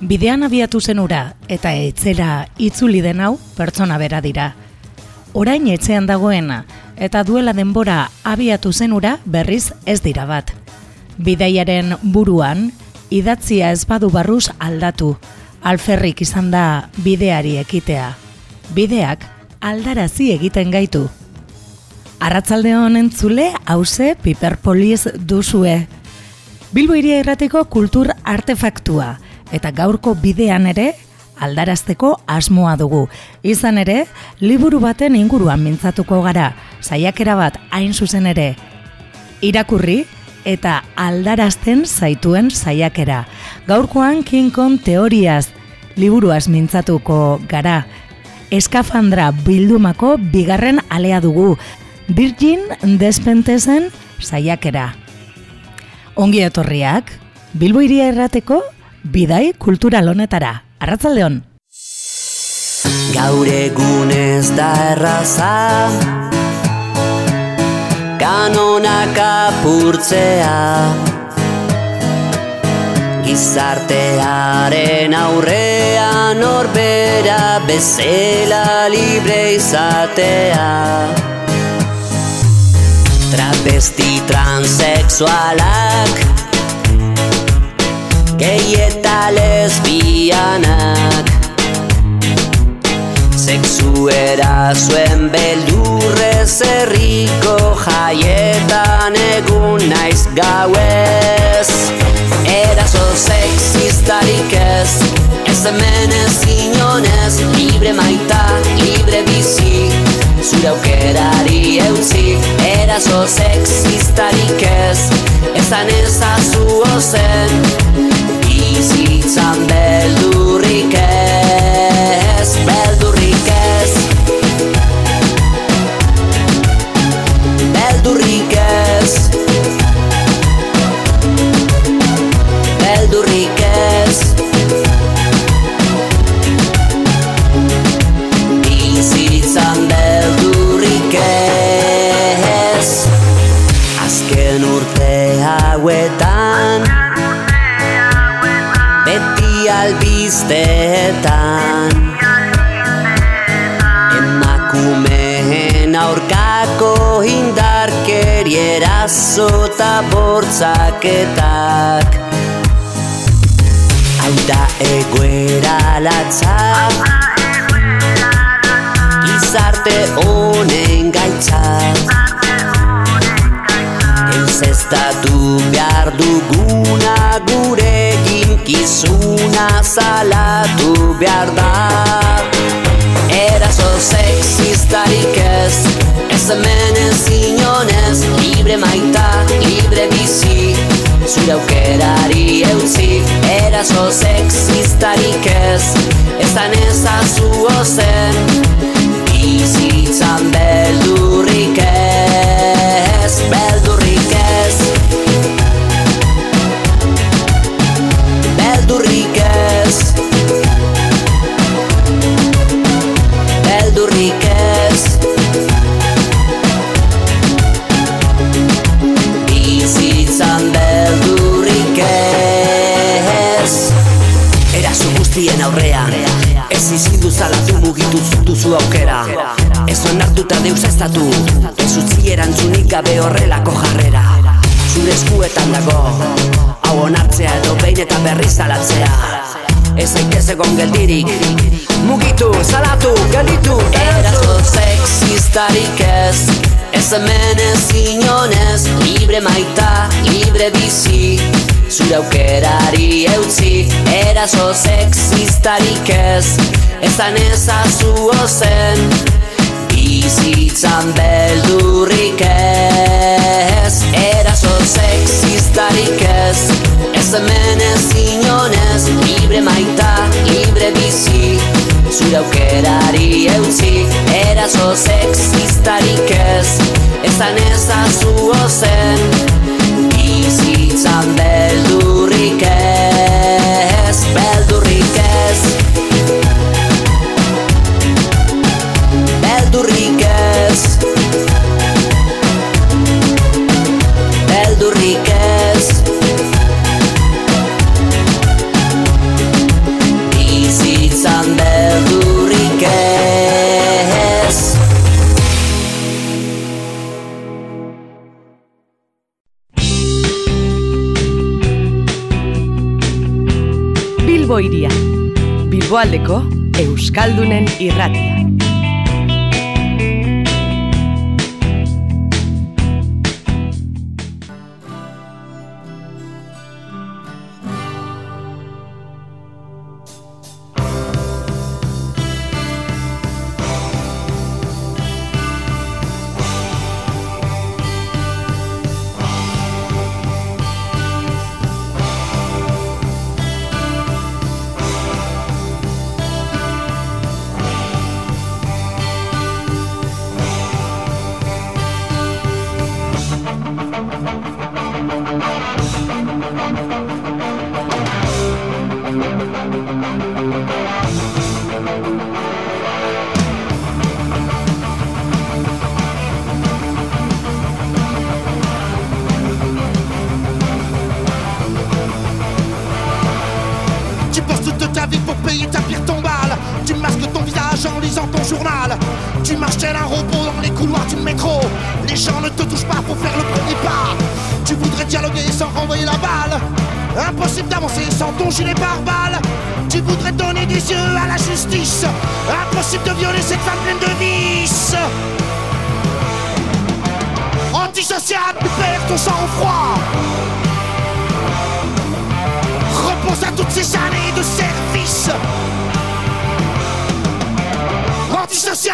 Bidean abiatu zenura eta etzera itzuli den hau pertsona bera dira. Orain etxean dagoena eta duela denbora abiatu zenura berriz ez dira bat. Bidaiaren buruan, idatzia ez badu barruz aldatu, alferrik izan da bideari ekitea. Bideak aldarazi egiten gaitu. Arratzalde honen zule hause piperpoliz duzue. Bilbo iria errateko kultur artefaktua eta gaurko bidean ere aldarazteko asmoa dugu. Izan ere, liburu baten inguruan mintzatuko gara, saiakera bat hain zuzen ere. Irakurri eta aldarazten zaituen saiakera. Gaurkoan King Kong teoriaz liburuaz mintzatuko gara. Eskafandra bildumako bigarren alea dugu. Virgin Despentesen saiakera. Ongi etorriak, Bilbo iria errateko bidai kultural honetara. Arratzaldeon. Gaur egunez da erraza Kanonak apurtzea Gizartearen aurrean orbera bezela libre izatea Travesti transexualak Gei eta lesbianak. Sexu zuen beldurrez herriko jaietan egun naiz gauez. Eraso sexistarik ez, ez hemen ez inonez Libre maita, libre bizi, zure aukerari eutzi Eraso sexistarik ez, ezan ezazu ozen Bizitzan beldurrik indarkeriera zota bortzaketak. Hau da egoera latzak Gizarte honen gaitzak Entzestatu behar duguna gure ginkizuna salatu behar da. Eraso sexistarik ez, ez hemen ez inonez Libre maita, libre bizi, zure aukerari eutzi Eraso sexistarik ez, ezan ezazu ozen Bizitzan beldurrik mugitu duzu aukera. Ez onartuta deus ez datu. Ez utzi erantzunik gabe horrelako jarrera. Zure eskuetan dago. Hau onartzea edo behin eta berri zalatzea Ez aitez egon geldirik. Mugitu, salatu, gelditu Eraso sexistarik ez Ez hemen ez inonez Libre maita, libre bizi Zure aukerari eutzi Eraso sexistarik ez. Ezan ezazu ozen Bizitzan beldurrik ez. Eraso sexistarik ez. Ez hemen ez inonez Libre maita, libre bizi Zure aukerari eutzi Eraso sexistarik ez Ezan ezazu ozen. Bizitzan beldurrik ez Bilboaldeko Euskaldunen irratia.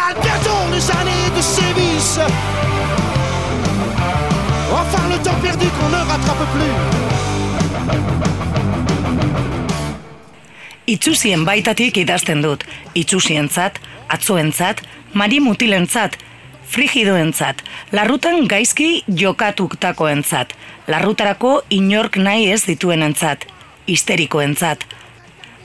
Bientôt les années de sévices. Enfin le temps perdu qu'on ne rattrape plus. Itxusien baitatik idazten dut, itxusientzat, atzoentzat, mari mutilentzat, frigidoentzat, larrutan gaizki jokatutakoentzat, larrutarako inork nahi ez dituenentzat, histerikoentzat,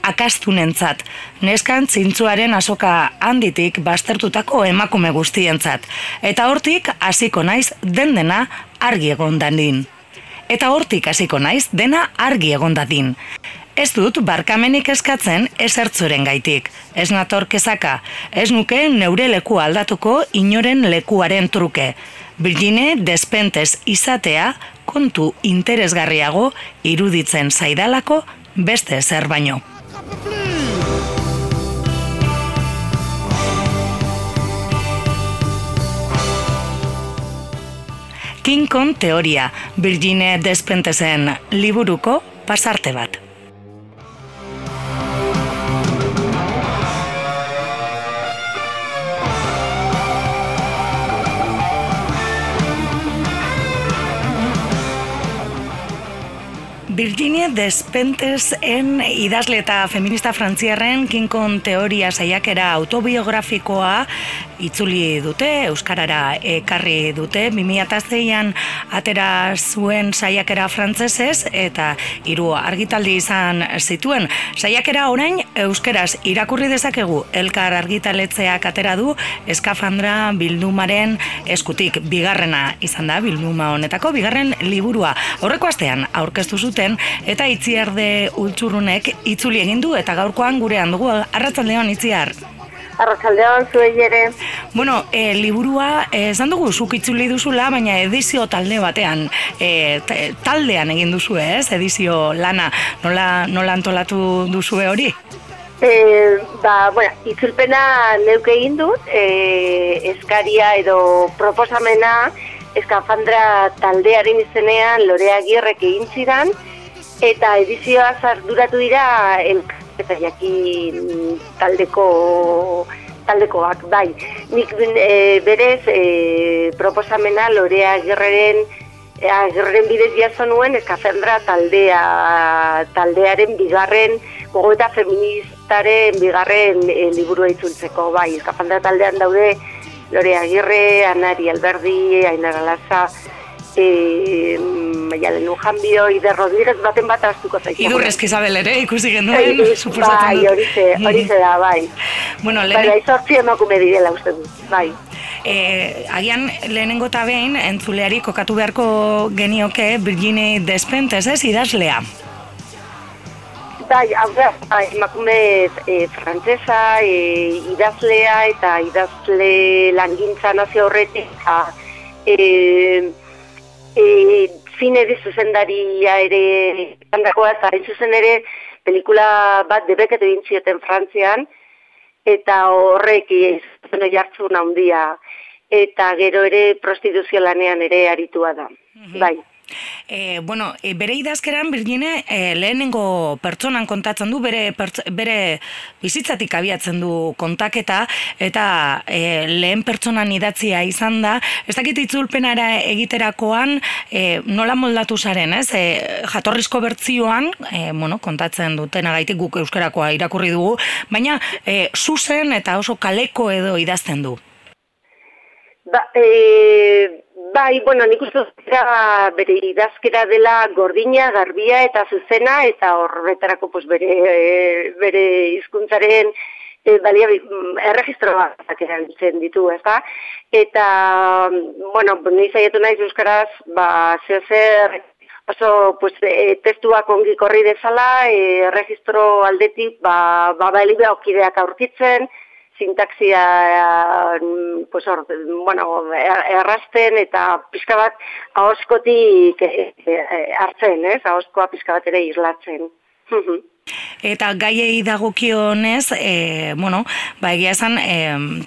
akastunentzat, neskan zintzuaren asoka handitik bastertutako emakume guztientzat, eta hortik hasiko naiz den dena argi egon dadin. Eta hortik hasiko naiz dena argi egon dadin. Ez dut barkamenik eskatzen esertzoren gaitik. Ez nator kezaka, ez nuke neure leku aldatuko inoren lekuaren truke. Virgine despentes izatea kontu interesgarriago iruditzen zaidalako beste zer baino. King Kong teoria, Virgine Despentesen liburuko pasarte bat. Virginia Despentesen idazle eta feminista frantziarren King Kong teoria saiakera autobiografikoa itzuli dute, Euskarara ekarri dute, 2006an atera zuen saiakera frantsesez eta hiru argitaldi izan zituen. Saiakera orain Euskeraz irakurri dezakegu elkar argitaletzeak atera du eskafandra bildumaren eskutik bigarrena izan da bilduma honetako bigarren liburua. Aurreko astean aurkeztu zuten eta itziarde ultzurrunek itzuli egin du eta gaurkoan gurean dugu arratzaldeon itziar. Arratsaldeon zuei ere. Bueno, e, liburua eh, esan dugu zuk itzuli duzula, baina edizio talde batean, e, taldean egin duzu ez, edizio lana, nola, nola antolatu duzue hori? E, ba, bueno, itzulpena neuk egin dut, e, eskaria edo proposamena eskafandra taldearen izenean Lorea Agirrek egin zidan, eta edizioa zarduratu dira eta jakin taldeko taldekoak, bai. Nik e, berez e, proposamena Lorea Agirreren e, bidez jaso nuen eskafandra taldea taldearen bigarren gogoeta feministaren bigarren e, liburua itzultzeko, bai, eskafandra taldean daude Lore Agirre, Anari Alberdi, Ainara Laza, e, Maialen Ujanbio, Ider Rodríguez baten bat astuko zaitu. Idurrezki Isabel ere ikusi genuen, Bai, suposatzen bai, dut. hori ze, hori ze da, bai. Bueno, lehen, bai, sortzi emakume direla uste dut, bai. e, agian lehenengo eta behin entzuleari kokatu beharko genioke Virginie Despentes ez idazlea. Bai, hau da, bai, emakume e, frantsesa, e, idazlea eta idazle langintza nazio horretik, eta e, e, zine di zuzendaria ere handakoa, eta hain zuzen ere pelikula bat debeket egin zioten Frantzian, eta horrek izan jartzun handia eta gero ere prostituzio lanean ere aritua da. Bai. E, bueno, e, bere idazkeran Virgine e, lehenengo pertsonan kontatzen du bere pertz, bere bizitzatik abiatzen du kontaketa eta e, lehen pertsonan idatzia izan da. Ez dakit itzulpenara egiterakoan e, nola moldatu zaren, ez? E, jatorrizko bertzioan, e, bueno, kontatzen dutenagaitik guk euskarakoa irakurri dugu, baina e, zuzen eta oso kaleko edo idazten du. Ba, e, bai, bueno, nik uste bere idazkera dela gordina, garbia eta zuzena, eta horretarako pues, bere, e, bere hizkuntzaren e, balia, mm, erregistroak erabiltzen ditu, ez da? Eta, bueno, ni zaiatu naiz euskaraz, ba, zeo zer, oso, pues, e, testuak ongi korri dezala, e, erregistro aldetik, ba, ba, ba, okideak aurkitzen, sintaxia pues hor, bueno, errasten eta pizka bat ahoskotik e, hartzen, ez? Ahoskoa pizka bat ere islatzen. Eta gaiei dagokionez, e, bueno, ba egia esan e,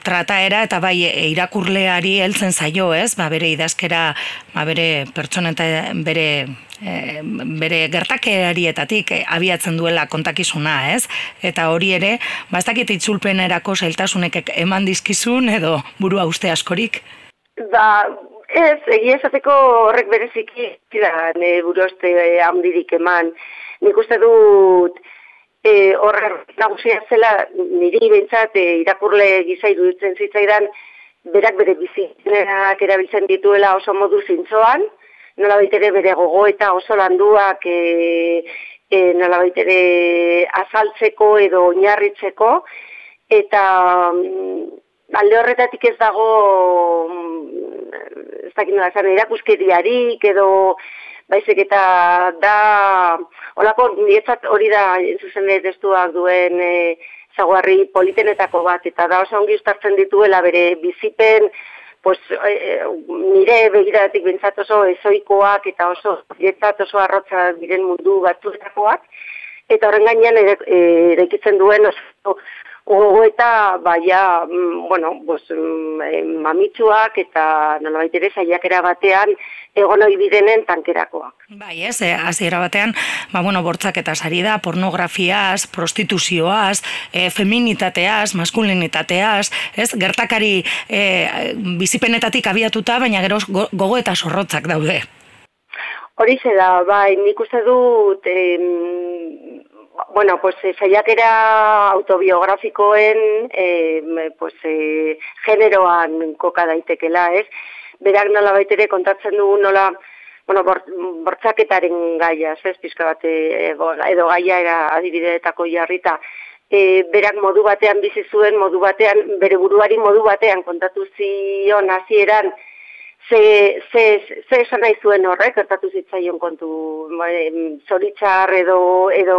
trataera eta bai irakurleari heltzen zaio, ez? Ba bere idazkera, ba bere pertsona eta bere e, bere gertakerarietatik abiatzen duela kontakizuna, ez? Eta hori ere, ba ez dakit itzulpenerako zailtasunek eman dizkizun edo burua uste askorik? Ba, ez, egia esateko horrek bereziki, zira, ne buru handirik eman, nik uste dut e, horre nagusia zela niri behintzat e, irakurle gisa iruditzen zitzaidan berak bere bizitzenak erabiltzen dituela oso modu zintzoan, nola baitere bere gogo eta oso landuak e, e, nola baitere azaltzeko edo oinarritzeko, eta mm, alde horretatik ez dago mm, ez dakit nola zan, erakuskeriarik edo baizik eta da, holako, nietzat hori da, zuzen testuak duen e, zaguarri politenetako bat, eta da oso ongi ustartzen dituela bere bizipen, pues, e, nire begiradatik bintzat oso ezoikoak eta oso jetzat oso arrotza diren mundu batzuetakoak, eta horren gainean ere, e, duen oso Ogo eta, baia, mm, bueno, bos, mm, eh, mamitsuak eta nolabait ere saiakera batean egon ohi bidenen tankerakoak. Bai, ez, eh, hasiera batean, ba, bueno, bortzak eta sari da, pornografiaz, prostituzioaz, eh, feminitateaz, maskulinitateaz, ez, gertakari eh, bizipenetatik abiatuta, baina gero gogo eta sorrotzak daude. Hori da, bai, nik uste dut, eh, bueno, pues eh, saiakera autobiografikoen eh, pues, eh, generoan koka daitekela, ez? Berak nola baitere kontatzen dugu nola, bueno, bortzaketaren gaia, ez? Pizka bat, eh, edo gaia era adibideetako jarrita. E, berak modu batean bizi zuen, modu batean, bere buruari modu batean kontatu zion hasieran, ze, ze, ze esan nahi zuen horrek, ertatu zitzaion kontu zoritzar edo, edo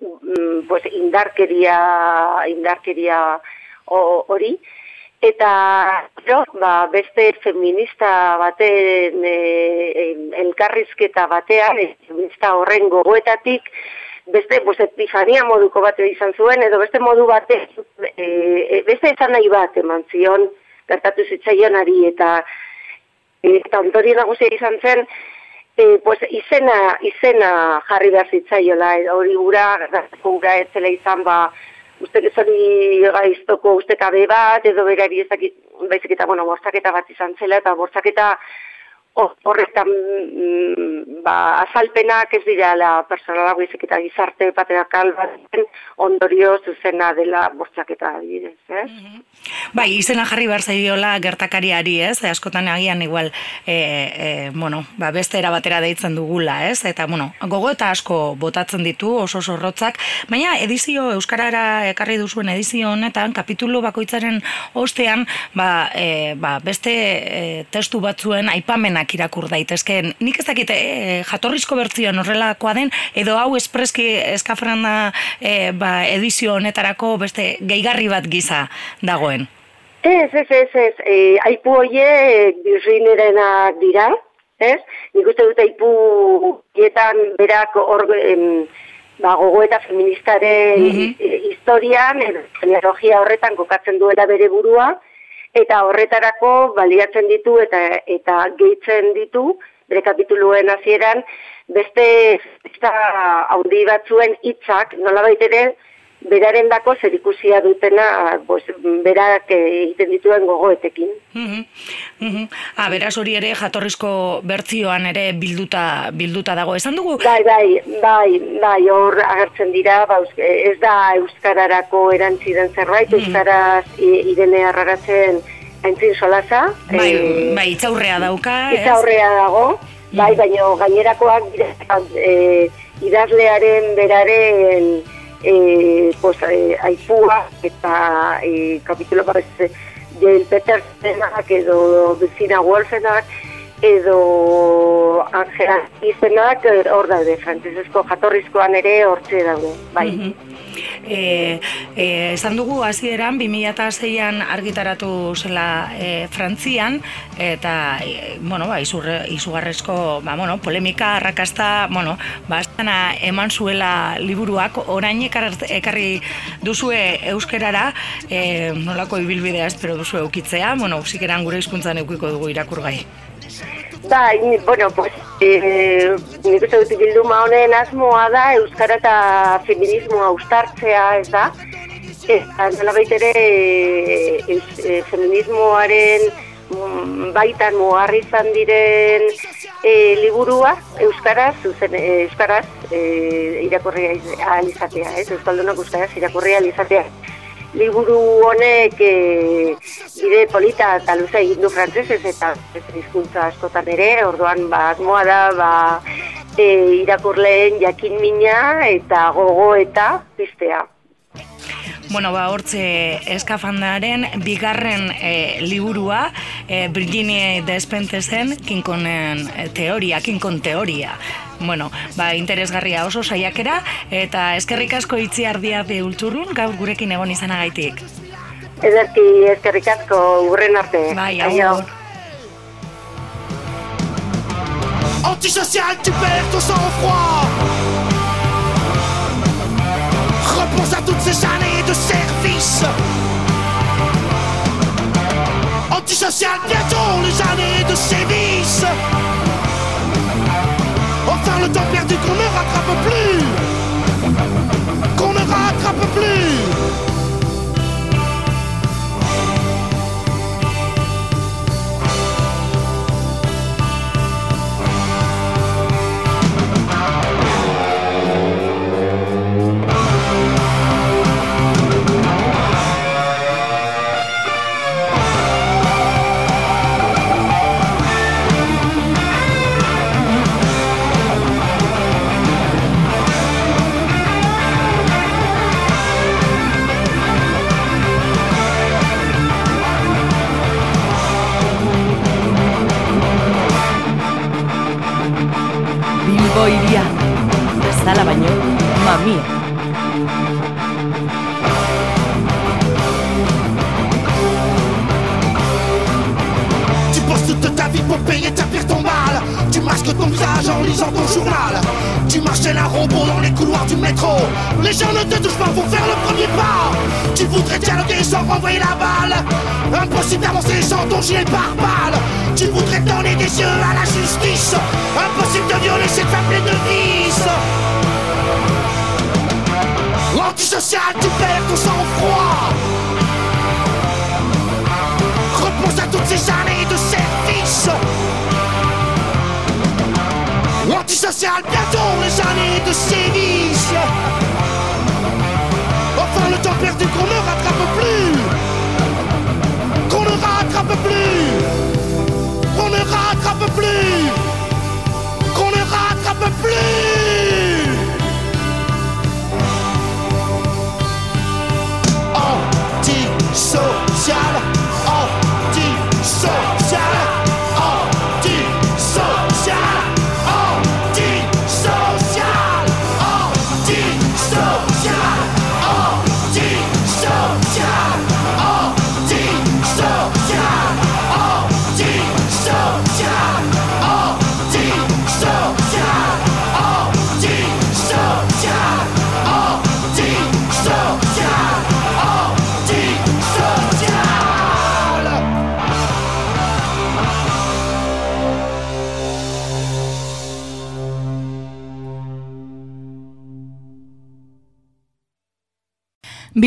mm, pues, indarkeria, indarkeria hori. Eta jo, ba, beste feminista baten e, elkarrizketa batean, e, feminista horren gogoetatik, beste pues, epifania moduko bate izan zuen, edo beste modu bate, e, e, beste esan nahi bat eman zion, gertatu zitzaion ari, eta eta ondori nagusia izan zen, e, pues, izena, izena jarri behar zitzaiola, hori gura, gura etzela izan, ba, uste gezori gaiztoko uste kabe bat, edo berari ezakit, baizik eta, bueno, bortzaketa bat izan zela, eta bortzaketa horretan mm, ba, azalpenak ez dira la personala guizik eta gizarte patriarkal bat ondorio zuzena dela bortzaketa adibidez, ez? Mm -hmm. Bai, izena jarri behar zaiola gertakariari, ez? Askotan agian igual, e, e, bueno, ba, beste erabatera deitzen dugula, ez? Eta, bueno, gogo eta asko botatzen ditu, oso zorrotzak, baina edizio, Euskarara ekarri duzuen edizio honetan, kapitulu bakoitzaren ostean, ba, e, ba, beste e, testu batzuen aipamena denak irakur daitezke. Nik ez dakit e, jatorrizko bertzioan horrelakoa den, edo hau espreski eskafranda e, ba, edizio honetarako beste gehigarri bat giza dagoen. Ez, ez, ez, ez. E, aipu hoie birrinerenak dira, ez? Nik uste dut aipu hietan berak hor... ba, gogo eta feministaren hi- historian, edo genealogia horretan kokatzen duela bere burua, eta horretarako baliatzen ditu eta eta gehitzen ditu, bere kapituluen hasieran beste feminista handi batzuen hitzak nolabait ere beraren dako zerikusia dutena, bos, berak eh, egiten dituen gogoetekin. Mhm, mhm. Ah, beraz hori ere jatorrizko bertzioan ere bilduta bilduta dago. Esan dugu Bai, bai, bai, bai, hor agertzen dira, ba, eus- ez da euskararako erantzi den zerbait, euskaraz i- irene arraratzen aintzin solaza. bai, eh, bai itzaurrea dauka, ez? Eta aurrea dago, bai, baina gainerakoak e, idazlearen beraren e, pues, e, aipua eta e, kapitulo barrez Jail Petersenak edo Dulcina Wolfenak edo Angela izenak hor daude, frantzesezko jatorrizkoan ere hortze daude, bai. Mhm. E, e, esan dugu hasieran 2006an argitaratu zela e, Frantzian eta e, bueno, ba, izurre, izugarrezko ba, bueno, polemika, arrakasta, bueno, ba, eman zuela liburuak orain ekar, ekarri duzue euskerara e, nolako ibilbidea espero duzu eukitzea, bueno, zikeran gure hizkuntzan eukiko dugu irakurgai. Bai, bueno, pues, eh, nik uste dut bilduma honen asmoa da Euskara eta feminismoa ustartzea, ez da? Eta nola ere eh, eus- eh, feminismoaren mm, baitan mugarri izan diren eh, liburua Euskaraz, zuzen, eh, Euskaraz eh, irakurri ahal izatea, ez? Euskaldunok Euskaraz irakurri ahal izatea liburu honek e, bide polita eta luze egin du frantsesez eta beste hizkuntza askotan ere, orduan ba, asmoa da ba, e, irakurleen jakin mina eta gogo eta piztea. Bueno, ba, hortze eskafandaren bigarren e, liburua, e, Virginie Despentesen, kinkonen e, teoria, kinkon teoria. Bueno, ba, interesgarria oso saiakera, eta eskerrik asko itzi ardia beultzurrun, gaur gurekin egon izanagaitik. Ederki eskerrik asko urren arte. Bai, agur. Antisocial, tu perds ton sang-froid. Repense à toutes ces années de. Antisocial, bientôt les années de sévice. Enfin, le temps perdu qu'on ne rattrape plus. Qu'on ne rattrape plus. Tu bosses toute ta vie pour payer ta pire ton mal Tu masques ton visage en lisant ton journal. Tu marches un robot dans les couloirs du métro. Les gens ne te touchent pas, faut faire le premier pas. Tu voudrais dialoguer sans renvoyer la balle. Impossible d'avancer sans ton gilet pare-balles. Tu voudrais donner des yeux à la justice. Impossible de violer cette femme de vices rattrape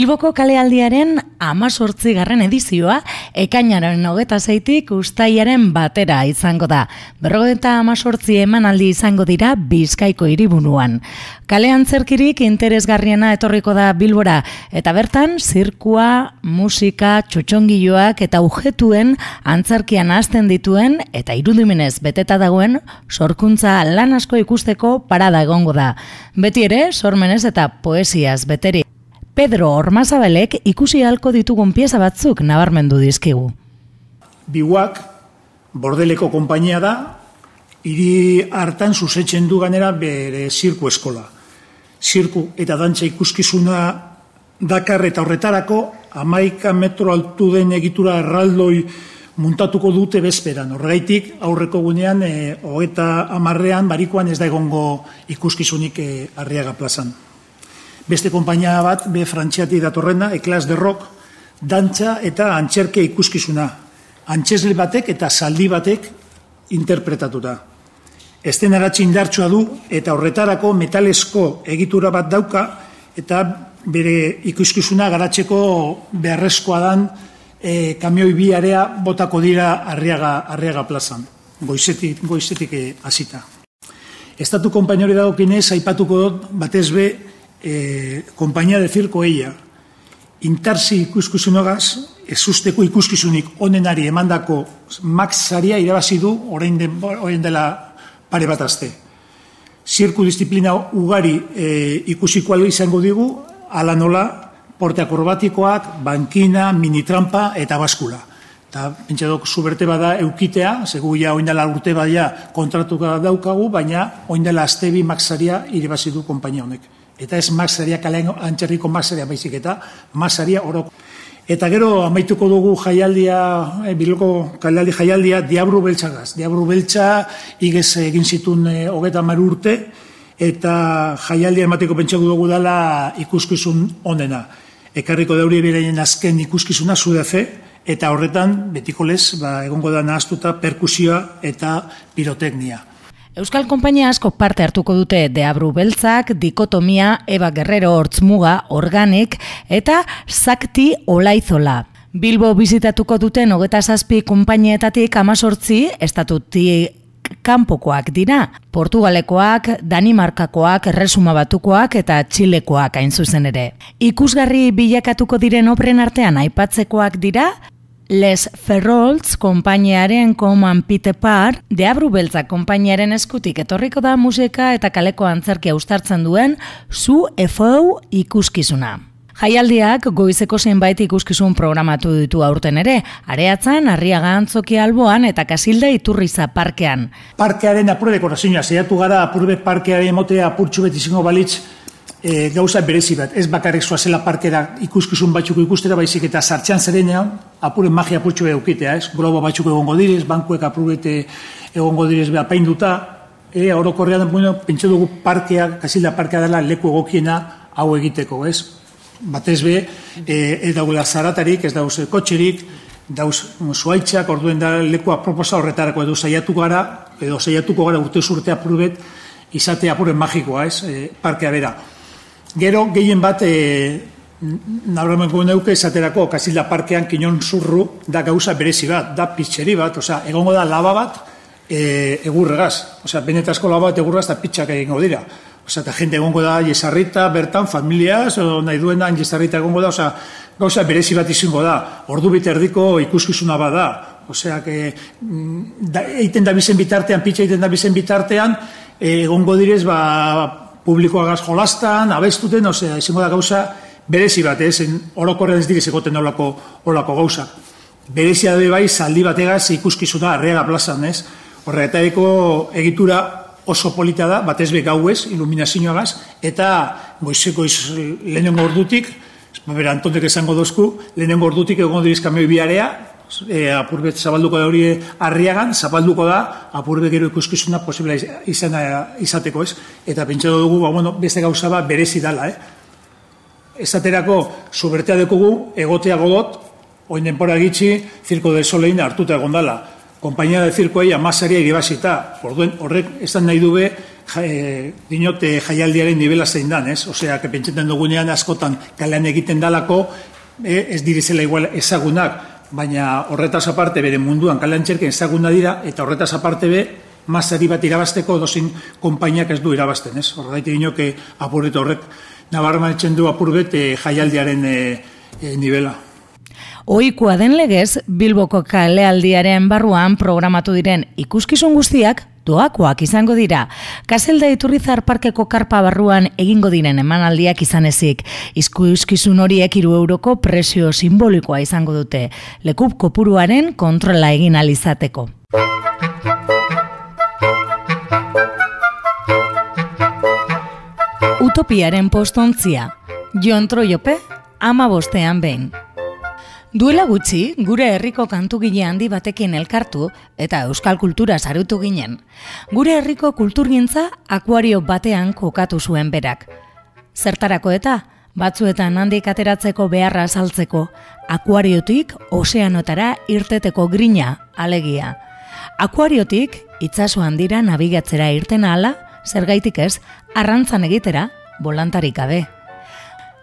Bilboko kalealdiaren amazortzi garren edizioa, ekainaren hogeta zeitik ustaiaren batera izango da. Berrogeta amazortzi emanaldi izango dira bizkaiko hiribunuan. Kalean zerkirik interesgarriena etorriko da Bilbora, eta bertan zirkua, musika, txotxongiloak eta ujetuen antzarkian hasten dituen eta irudimenez beteta dagoen sorkuntza lan asko ikusteko parada egongo da. Beti ere, sormenez eta poesiaz beteri. Pedro Ormazabelek ikusi halko ditugun pieza batzuk nabarmendu dizkigu. Biwak, bordeleko konpainia da, hiri hartan zuzetzen du ganera bere zirku eskola. Zirku eta dantza ikuskizuna dakar eta horretarako amaika metro altu den egitura erraldoi muntatuko dute bezperan. Horregaitik aurreko gunean, e, hogeta amarrean, barikoan ez da egongo ikuskizunik e, arriaga plazan beste konpainia bat, be frantziatik datorrena, eklas de rock, dantza eta antxerke ikuskizuna. Antxesle batek eta zaldi batek interpretatuta. Esten eratxe indartsua du eta horretarako metalesko egitura bat dauka eta bere ikuskizuna garatzeko beharrezkoa dan e, kamioi bi area botako dira arriaga, arriaga plazan, goizetik, goizetik e, hasita. Estatu konpainori dago kinez, aipatuko dut, batez be, e, kompainia de circo eia, intarsi ikuskizunogaz, ez usteko ikuskizunik onenari emandako max saria irabazi du orain, den, orain dela pare bat azte. Zirku disiplina ugari e, ikusiko izango digu, ala nola, porte akrobatikoak, bankina, minitrampa eta baskula. Eta pentsadok zuberte bada eukitea, segu ja oindela urte badia kontratuka daukagu, baina oindela astebi maxaria irabazi du konpainia honek eta ez masaria kalean antxerriko masaria baizik eta masaria orok. Eta gero amaituko dugu jaialdia, e, biloko kalealdi jaialdia, diabru beltzagaz. Diabru beltza igez egin zitun e, hogeta maru urte, eta jaialdia emateko pentsatu dugu dela ikuskizun onena. Ekarriko dauri bereien azken ikuskizuna zudefe, eta horretan, betiko lez, ba, egongo da nahaztuta perkusioa eta piroteknia. Euskal Konpainia asko parte hartuko dute Deabru Beltzak, Dikotomia, Eba Guerrero Hortzmuga, Organik eta Sakti Olaizola. Bilbo bizitatuko duten hogeta zazpi konpainietatik amazortzi, estatuti kanpokoak dira. Portugalekoak, Danimarkakoak, Resuma Batukoak eta Txilekoak hain zuzen ere. Ikusgarri bilakatuko diren opren artean aipatzekoak dira, Les Ferrolds konpainiaren koman pite par, deabru beltza konpainiaren eskutik etorriko da musika eta kaleko antzerkia ustartzen duen zu efou ikuskizuna. Jaialdiak goizeko zenbait ikuskizun programatu ditu aurten ere, areatzen, arriaga antzoki alboan eta kasilda iturriza parkean. Parkearen apurre dekorazioa, zeiatu gara apurbe parkearen emotea apurtxu beti zingo balitz e, gauza berezi bat, ez bakarrik zela parkera ikuskizun batzuko ikustera, baizik eta sartxan zerenean, apuren magia putxu eukitea, ez? Globo batzuko egongo direz, bankuek apurete egongo direz beha painduta, e, orokorrean, bueno, pentsu dugu parkea, kasilda parkea dela leku egokiena hau egiteko, ez? Batez be, e, ez dagoela zaratarik, ez dauz kotxerik, dauz zuaitzak, orduen da lekua proposa horretarako edo saiatu gara, edo saiatuko gara urte zurte apurubet, izate apuren magikoa, ez? E, parkea bera. Gero, gehien bat, e, nabramenko neuke esaterako, kasilda parkean kinon zurru, da gauza berezi bat, da pitxeri bat, oza, egongo da laba bat, e, egurregaz. Oza, benetazko laba bat egurregaz eta pitxak egingo dira. Oza, eta jente egongo da jesarrita, bertan, familiaz, o nahi duen da, jesarrita egongo da, oza, gauza berezi bat izango da. Ordu bit erdiko ikuskizuna bat da. Osea, que, mm, da, eiten da bizen bitartean, pitxa eiten da bizen bitartean, e, egongo direz, ba, publikoa gaz jolastan, abestuten, osea, izango da gauza, berezi bat, ez, orokorren ez direz egoten olako, olako gauza. Berezia da bai, zaldi bategaz ikuskizuna arreaga plazan, ez? Horregatariko egitura oso polita da, batez be gauez, iluminazioagaz, eta goizeko iz, lehenengo ordutik, bera antontek esango dozku, lehenengo ordutik egon diriz kamioi biarea, e, apurbet zabalduko da hori arriagan, zabalduko da apurbe gero ikuskizuna posibila izan izateko ez. Eta pentsatu dugu, ba, bueno, beste gauza bat berezi dala, eh? Esaterako, zubertea dekogu, egotea godot, oin denpora gitxi, zirko de solein hartuta egon dala. Kompainia de zirko eia, masaria iribazita. Orduen, horrek, esan nahi dube, ja, e, dinote jaialdiaren nivela zein dan, ez? Osea, que pentsatzen dugunean askotan kalean egiten dalako, e, ez direzela igual ezagunak, baina horretaz aparte bere munduan kalean txerken ezaguna dira, eta horretaz aparte be, mazari bat irabasteko dozin konpainiak ez du irabazten, ez? Horregaiti dinoke apurretu horrek, nabarman etxen du apurbet e, jaialdiaren e, e, nivela. Ohikoa den legez, Bilboko kalealdiaren barruan programatu diren ikuskizun guztiak doakoak izango dira. Kaselda Iturrizar Parkeko karpa barruan egingo diren emanaldiak izan ezik. Ikuskizun horiek iru euroko presio simbolikoa izango dute. Lekup kopuruaren kontrola egin alizateko. Utopiaren postontzia. Jon Troiope, ama bostean behin. Duela gutxi, gure herriko kantugile handi batekin elkartu eta euskal kultura sarutu ginen. Gure herriko kulturgintza akuario batean kokatu zuen berak. Zertarako eta, batzuetan handik ateratzeko beharra azaltzeko, akuariotik ozeanotara irteteko grina alegia. Akuariotik itsaso handira nabigatzera irten ahala, zergaitik ez, arrantzan egitera, bolantarik gabe.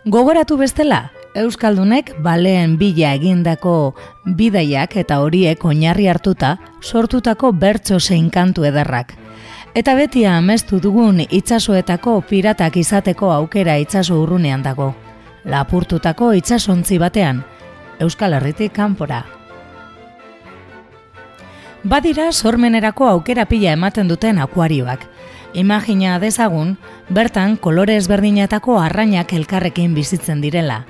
Gogoratu bestela, Euskaldunek baleen bila egindako bidaiak eta horiek oinarri hartuta sortutako bertso zein kantu ederrak. Eta beti amestu dugun itsasoetako piratak izateko aukera itsaso urrunean dago. Lapurtutako itsasontzi batean, Euskal Herritik kanpora. Badira sormenerako aukera pila ematen duten akuarioak. Imagina dezagun, bertan kolore ezberdinetako arrainak elkarrekin bizitzen direla.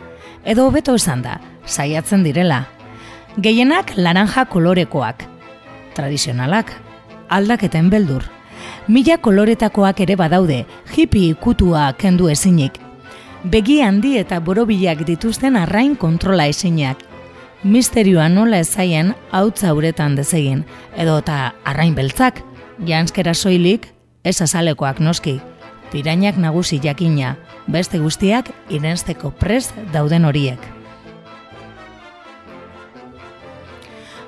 Edo hobeto esan da, saiatzen direla. Gehienak laranja kolorekoak. Tradizionalak, aldaketen beldur. Mila koloretakoak ere badaude, hippie ikutua kendu ezinik. Begi handi eta borobilak dituzten arrain kontrola ezinak. Misterioa nola ezaien hautza uretan dezegin, edo eta arrain beltzak, janskera soilik, ez azalekoak noski, pirainak nagusi jakina, beste guztiak irensteko prest dauden horiek.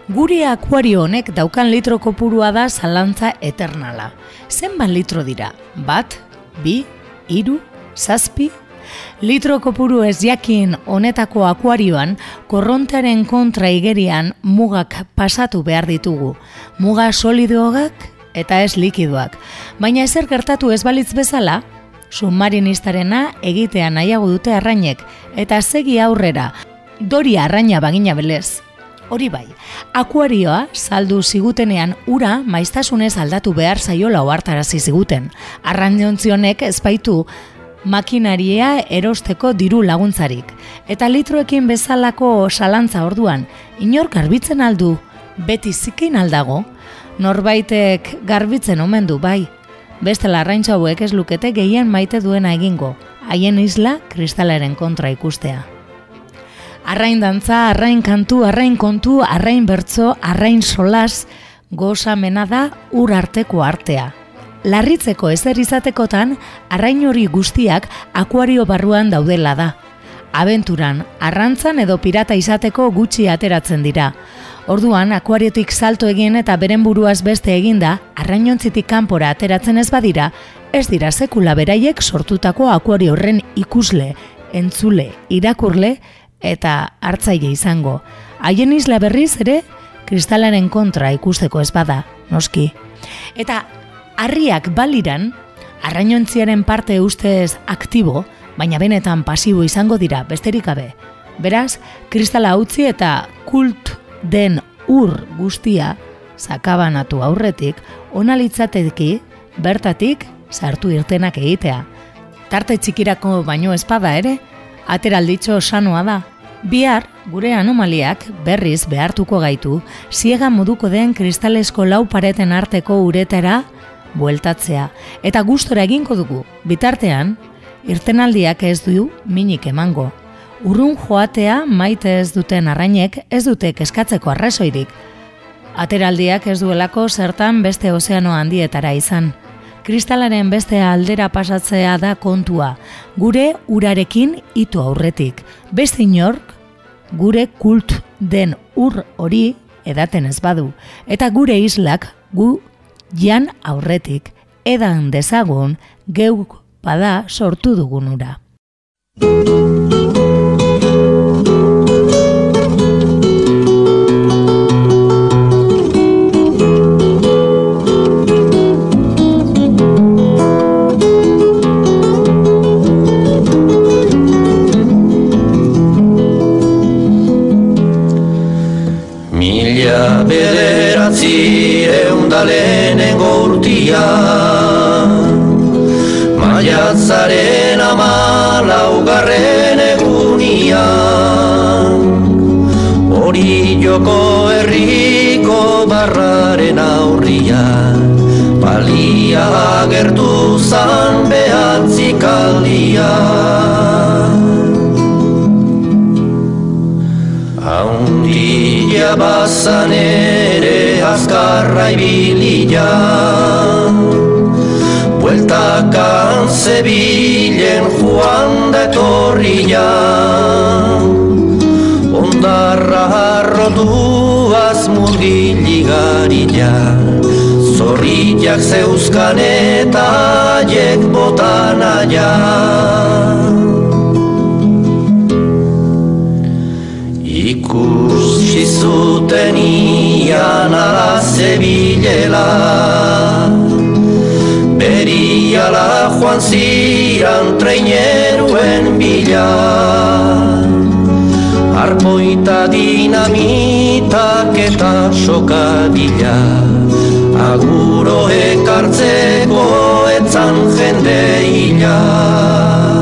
Guri akuario honek daukan litro kopurua da zalantza eternala. Zenbat litro dira? Bat, bi, hiru, zazpi? Litro kopuru ez jakin honetako akuarioan, korrontearen kontra igerian mugak pasatu behar ditugu. Muga solidoak eta ez likidoak. Baina ezer gertatu ez balitz bezala, submarinistarena egitea nahiago dute arrainek, eta segi aurrera, dori arraina bagina belez. Hori bai, akuarioa saldu zigutenean ura maiztasunez aldatu behar zaiola ohartarazi ziguten. Arrainontzionek ezpaitu makinaria erosteko diru laguntzarik. Eta litroekin bezalako salantza orduan, inor garbitzen aldu, beti zikin aldago, norbaitek garbitzen omen du bai, Beste larraintza hauek ez lukete gehien maite duena egingo, haien isla kristalaren kontra ikustea. Arrain dantza, arrain kantu, arrain kontu, arrain bertzo, arrain solas, goza da ur arteko artea. Larritzeko ezer izatekotan, arrain hori guztiak akuario barruan daudela da. Abenturan, arrantzan edo pirata izateko gutxi ateratzen dira. Orduan, akuariotik salto egin eta beren buruaz beste eginda, arrainontzitik kanpora ateratzen ez badira, ez dira sekula beraiek sortutako akuario horren ikusle, entzule, irakurle eta hartzaile izango. Haien isla berriz ere, kristalaren kontra ikusteko ez bada, noski. Eta harriak baliran, arrainontziaren parte ustez aktibo, baina benetan pasibo izango dira besterik gabe. Beraz, kristala utzi eta kult den ur guztia sakabanatu aurretik onalitzateki bertatik sartu irtenak egitea. Tarte txikirako baino espada ere, ateralditxo sanoa da. Bihar, gure anomaliak berriz behartuko gaitu, ziega moduko den kristalesko lau pareten arteko uretera bueltatzea. Eta gustora eginko dugu, bitartean, irtenaldiak ez du minik emango. Urrun joatea maite ez duten arrainek ez dute keskatzeko arrazoirik. Ateraldiak ez duelako zertan beste ozeano handietara izan. Kristalaren beste aldera pasatzea da kontua, gure urarekin itu aurretik. Beste inork, gure kult den ur hori edaten ez badu. Eta gure islak gu jan aurretik edan dezagun geuk bada sortu dugunura. Mila urtia Maiatzaren amalaugarren egunia. Hori joko herriko barraren aurrian Balia agertu zan behatzik Haundia bazan ere azkarra ibilia Bueltakan zebilen joan da etorria Ondarra harrotuaz murgiligarila Zorriak zeuzkan eta aiek botan Ikusi zuten ian ala zebilela Beriala joan ziran treineruen bila. Arpoita dinamitak eta sokadila Aguro ekartzeko etzan jende hila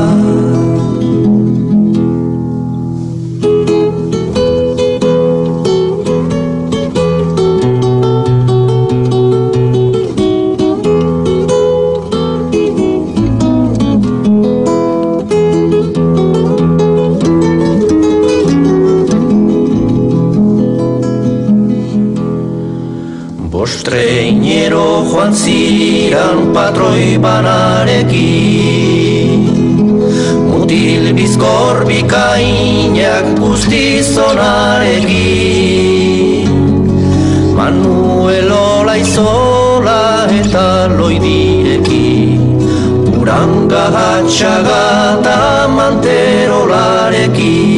joan ziran patroi banarekin Mutil bizkor bikainak guztizonarekin. Manuel Olaizola eta loidirekin. Uranga hatxaga eta manterolarekin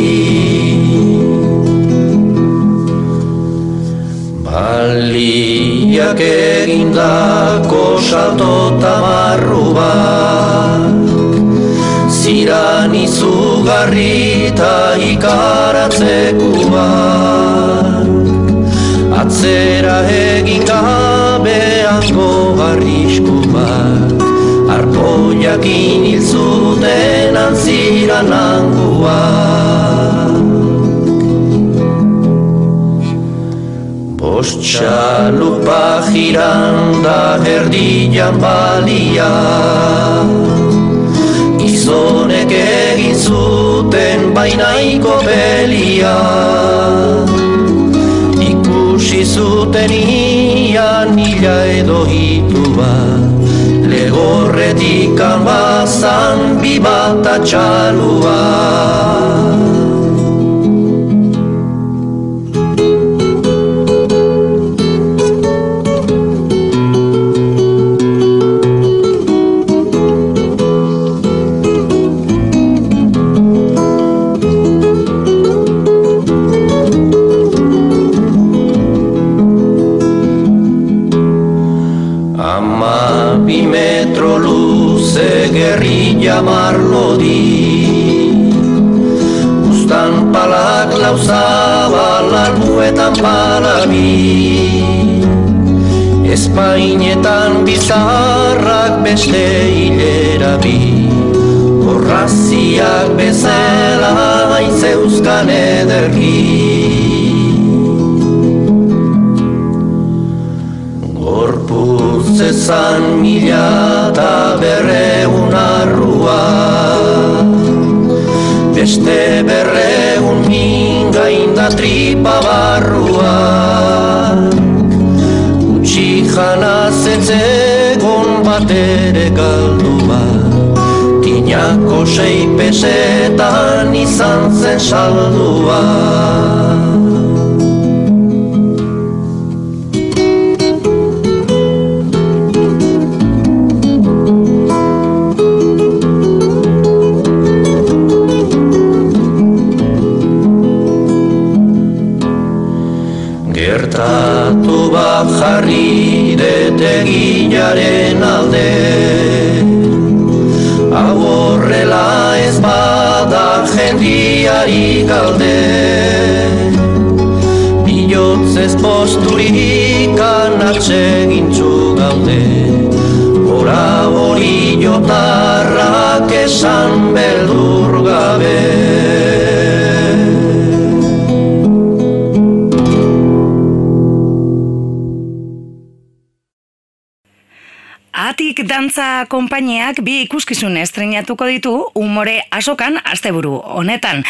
Baliak egindako salto tamarru bat. Ziran izugarri eta ikaratzeku bat. Atzera egin gabeango barrisku bat. Arpoiakin hil zuten antziran nanguak Ostxalupa jiran da erdian balia. Gizonek egin zuten bainaiko belia. Ikusi zuten ian nila edo hitua. Legorretik kanbazan bibata txalua gerrilla marlodi Ustan palak lauzabal albuetan palabi Espainetan bizarrak beste hilera bi. Horraziak bezala zeuzkan ederki Gorputz ezan mila eta berreun arrua. Beste berreun mingain da tripa barrua. Utsi jana zetzegon bat ere galdua Tinako sei pesetan izan zen saldua bat jarri detegilaren alde. Hau horrela ez bada jendiari galde. Bilotzez posturik anatxe gintzu gaude. Hora hori jotarrak esan beldur gabe Atik dantza konpainiak bi ikuskizun estrenatuko ditu umore asokan asteburu honetan.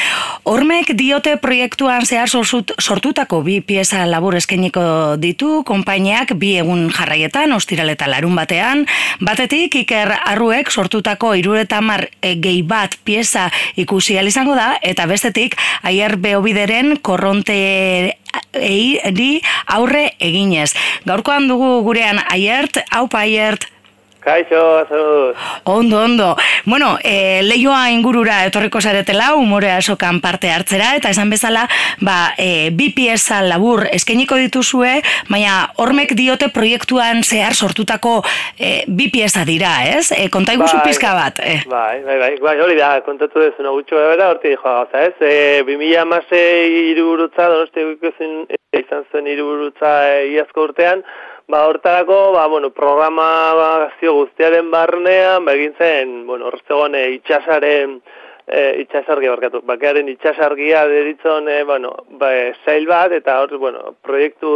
Hormek diote proiektuan zehar sortutako bi pieza labur eskeniko ditu konpainiak bi egun jarraietan, ostiral eta larun batean. Batetik Iker Arruek sortutako iruretamar gehi bat pieza ikusi izango da, eta bestetik aier beobideren korronte eiri aurre eginez. Gaurkoan dugu gurean aiert, haupa aiert, Kaixo, azuz. Ondo, ondo. Bueno, e, leioa ingurura etorriko zaretela, umore asokan parte hartzera, eta esan bezala, ba, e, bi pieza labur eskainiko dituzue, baina hormek diote proiektuan zehar sortutako e, bi pieza dira, ez? E, konta iguzu Bai, pizka bat. E. Bai, bai, bai, bai, hori da, kontatu dezu no gutxo bera, horti dijo gauza, ez? E, 2000 amasei iruburutza, donosti izan zen iruburutza e, iazko urtean, ba, hortarako, ba, bueno, programa ba, guztiaren barnean, ba, egin zen, bueno, horzegoen e, itxasaren, e, itxasargia barkatu, bakearen itxasargia deritzon, e, bueno, ba, e, sail bat, eta hor, bueno, proiektu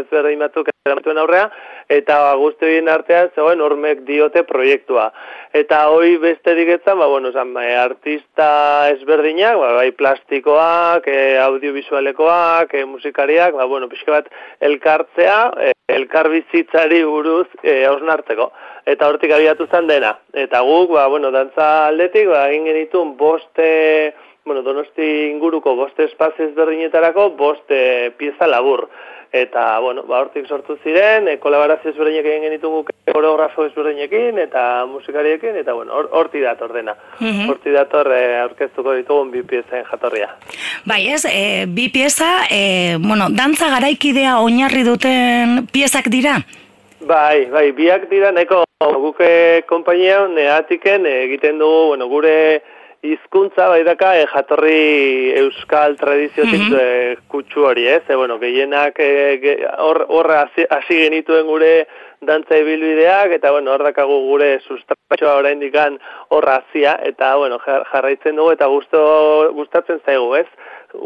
ezberdin batzuk eramatuen aurrea, eta ba, guzti horien artean zegoen hormek diote proiektua. Eta hoi besterik etzan, ba, bueno, zan, e, artista ezberdinak, ba, bai plastikoak, e, audiovisualekoak, e, musikariak, ba, bueno, pixka bat elkartzea, e, elkarbizitzari buruz e, hausnartzeko. Eta hortik abiatu zen dena. Eta guk, ba, bueno, dantza aldetik, ba, egin genituen boste, bueno, donosti inguruko boste espazio ezberdinetarako boste pieza labur. Eta, bueno, ba, hortik sortu ziren, e, kolaborazio ezberdinek egin genitugu koreografo ezberdinekin eta musikariekin, eta, bueno, hor- hortik dator dena. Mhm. Hortik dator e, aurkeztuko ditugun bi piezen jatorria. Bai, ez, e, bi pieza, e, bueno, dantza garaikidea oinarri duten piezak dira? Bai, bai, biak dira neko guke konpainia neatiken egiten dugu, bueno, gure hizkuntza bai daka e, jatorri euskal tradiziotik Mhm. e, kutsu hori, ez? E, bueno, gehienak ge- hor horra hasi- genituen gure dantza ibilbideak eta bueno, hor dakagu gure sustratxoa oraindikan horra hasia eta bueno, jar- jarraitzen dugu eta gusto gustatzen zaigu, ez?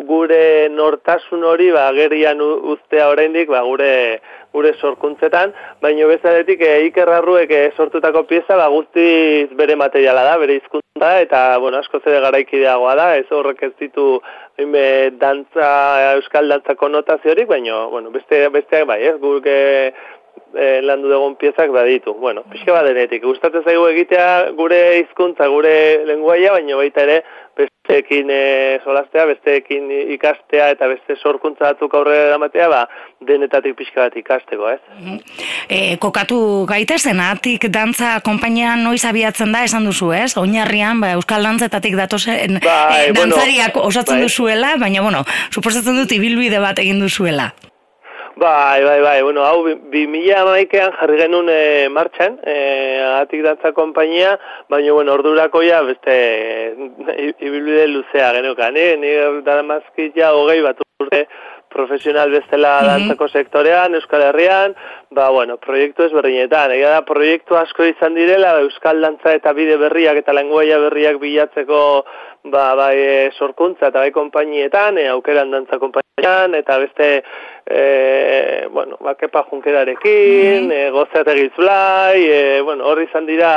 Gure nortasun hori ba agerian uztea oraindik ba gure gure sorkuntzetan, baina bezaletik e, Iker Arruek e, sortutako pieza ba guztiz bere materiala da, bere hizkuntza eta bueno, askoz ere garaikideagoa da, ez horrek ez ditu hainbe dantza euskal dantza konotaziorik, baina bueno, beste besteak bai, ez? Guk e, e, landu dugun piezak baditu. Bueno, pixka bat denetik. Gustatzen zaigu egitea gure hizkuntza, gure lenguaia, baina baita ere besteekin e, solastea, besteekin ikastea eta beste sorkuntza batzuk aurrera eramatea, ba, denetatik pixka bat ikasteko, ez? E, kokatu gaitezen, atik dantza konpainia noiz abiatzen da, esan duzu, ez? Oinarrian, ba, euskal dantzetatik datozen Bai, e, bueno, dantzariak osatzen bai. duzuela, baina, bueno, suposatzen dut ibilbide bat egin duzuela. Bai, bai, bai, bueno, hau, bi- bi mila amaikean jarri genuen e, martxan, e, atik dantza konpainia, baina, bueno, ordurako ja, beste, e, ibilbide luzea genukan, eh? Ni daramazkit ja hogei bat urte profesional bestela dantzako sektorean, Euskal Herrian, ba, bueno, proiektu ezberdinetan. Egia da, proiektu asko izan direla, Euskal Dantza eta bide berriak eta lenguaia berriak bilatzeko ba, bai e, sorkuntza eta bai konpainietan, e, aukeran dantza konpainietan, eta beste, e, bueno, bakepa junkerarekin, e, gozategiz blai, e, bueno, hor izan dira,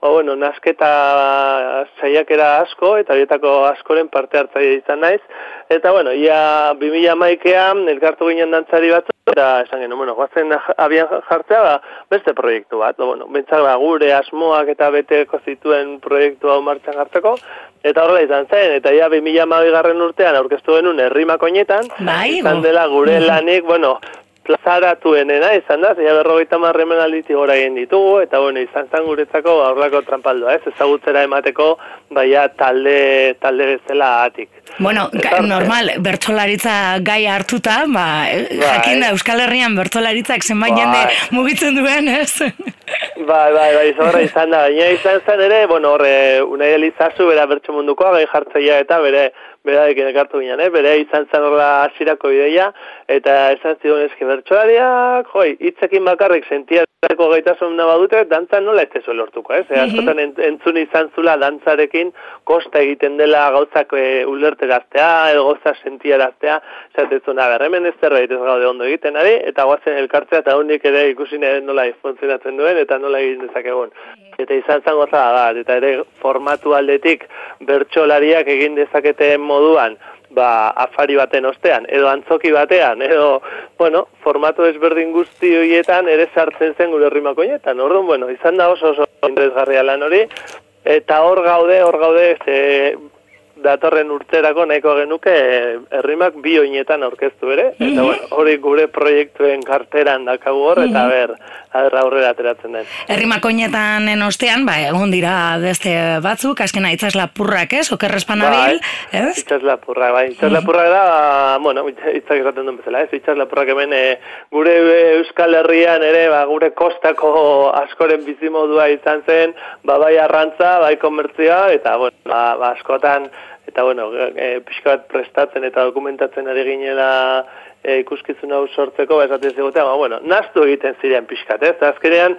ba, bueno, nasketa saiakera asko, eta horietako askoren parte hartzaile izan naiz, eta, bueno, ia 2000 maikean, elkartu ginen dantzari batzu, eta esan genuen, bueno, guazen abian jartzea, ba, beste proiektu bat, ba, bueno, bentsak ba, gure asmoak eta beteko zituen proiektu hau martxan jartzeko, eta horrela izan zen, eta ia 2000 garren urtean aurkeztu genuen herrimakoinetan, Bai, izan dela gure lanik, bueno, plazaratuenena izan da, zeia berrogeita marremen alditik gora egin ditugu, eta bueno, izan zen guretzako aurrako trampaldoa, ez, ezagutzera emateko, baia talde, talde bezala atik. Bueno, ga- normal, bertsolaritza gai hartuta, ba, eh, Bai. jakin da Euskal Herrian bertsolaritzak zenbait Bai. jende mugitzen duen, ez? Bai, bai, bai, zorra izan da. Baina izan zen ere, bueno, horre, unai elizazu, bera bertso mundukoa, gai jartzaia eta bere, bera ekin ekartu ginen, eh? bere izan zen horra hasierako ideia, eta esan zion eski bertsolariak, joi, hitzekin bakarrik sentiateko gaitasun badute, dantzan nola ez tezu lortuko, ez? Eh? Askotan ent- entzun izan zula dantzarekin kosta egiten dela gauzak e, ulerteraztea, edo gauza sentiaraztea, zatezuna, berremen ez zerbait ez gaude ondo egiten ari, eta guazen elkartzea, eta honik ere ikusi nola funtzionatzen duen, eta nola egin dezakegun. Eta izan zango bat, eta ere formatu aldetik bertsolariak egin dezaketen moduan, ba, afari baten ostean, edo antzoki batean, edo, bueno, formatu ezberdin guzti horietan ere sartzen zen gure herrimakoietan. Orduan, bueno, izan da oso oso interesgarria lan hori, eta hor gaude, hor gaude, ze, datorren urterako nahiko genuke eh, herrimak bi oinetan aurkeztu ere, eta bueno, hori gure proiektuen karteran dakagu hor, eta ber, aber aurrera ateratzen den. Herrimakoinetanen ostean, ba, egon dira beste batzuk, azkena itzaz lapurrak, ez? Okerrespanabil, ez? Itxas lapurra, bai. Itxas lapurra da, bueno, itz- itzak esaten duen bezala, ez? Itxas lapurrak hemen eh, gure Euskal Herrian ere, ba, gure kostako askoren bizimodua izan zen, ba, bai arrantza, bai komertzioa, eta, bueno, ba, ba askotan, eta, bueno, e, pixka bat prestatzen eta dokumentatzen ari ginela e, ikuskizun hau sortzeko, ba, esaten zigutea, ba, bueno, naztu egiten ziren pixkat, ez? Azkenean,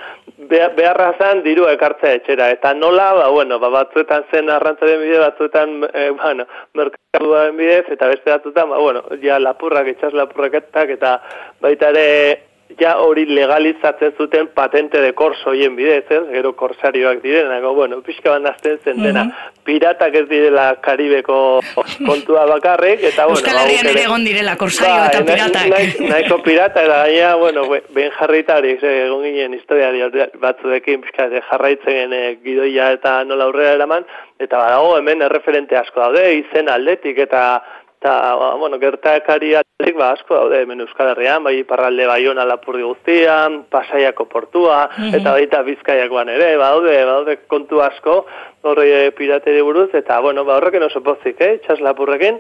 be- beharra zen diru ekartzea etxera, eta nola, ba, bueno, ba, batzuetan zen arrantzaren bide, batzuetan, e, bueno, merkatuaren bidez, eta beste batzuetan, ba, bueno, ja lapurrak, etxas lapurraketak, eta baita ere, ja hori legalizatzen zuten patente de korso hoien bidez, ez? Gero korsarioak direnako, bueno, pixka bat nazten zen dena. Piratak ez direla Karibeko kontua bakarrik, eta bueno, Euskal ba, Herrian ere egon direla korsaio eta Bai, nahi- piratak. nahi- Nahiko pirata, eta gaina, bueno, be- ben jarritari, egon ginen historiari batzuekin, pixka, jarraitzen e, gidoia eta nola aurrera eraman, eta badago hemen erreferente asko daude, izen aldetik, eta eta, ba, bueno, gertakari aldetik, ba, asko daude hemen Euskal Herrian, bai iparralde baiona lapurdi guztian, pasaiako portua, eta baita bizkaiakoan ere, badaude, badaude kontu asko, horre pirateri buruz, eta, bueno, ba, horrekin oso pozik, eh, txas lapurrekin,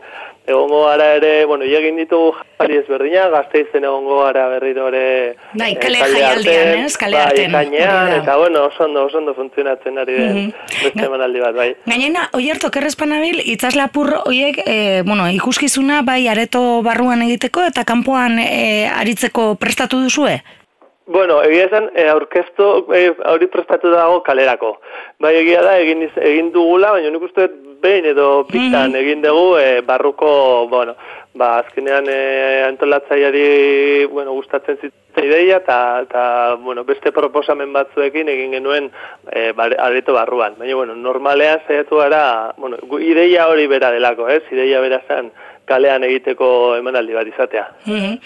egongo gara ere, bueno, egin ditugu jari ezberdina, gazteizen egongo gara berriro ere... Bai, eh, kale kale jaialdian, arten? Kale bai, arten, hori da. eta, bueno, oso ondo, oso ondo funtzionatzen ari den beste emanaldi bat, bai. Gainera, oierto, kerrespanabil, itzaz lapur oiek, e, bueno, ikuskizuna bai areto barruan egiteko eta kanpoan e, aritzeko prestatu duzue? Bueno, egia esan, e, aurkeztu e, hori prestatu dago kalerako. Bai, egia da, egin, egin dugula, baina nik uste behin edo pitan egin dugu e, barruko, bueno, ba, azkenean e, antolatzaiari, bueno, gustatzen zitzen ideia, eta, bueno, beste proposamen batzuekin egin genuen e, areto barruan. Baina, bueno, normalean saiatu gara, bueno, ideia hori bera delako, ez? Ideia bera zen kalean egiteko emanaldi bat izatea. Mhm.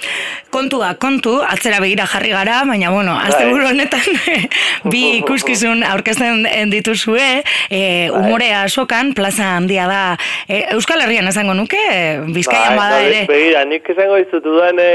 Kontua, kontu, atzera begira jarri gara, baina bueno, asteburu honetan bi ikuskizun aurkezten dituzue, e, umorea sokan, plaza handia da, e, Euskal Herrian esango nuke, Bizkaian bada bai, ere. Begira, nik izango dizut dudan e,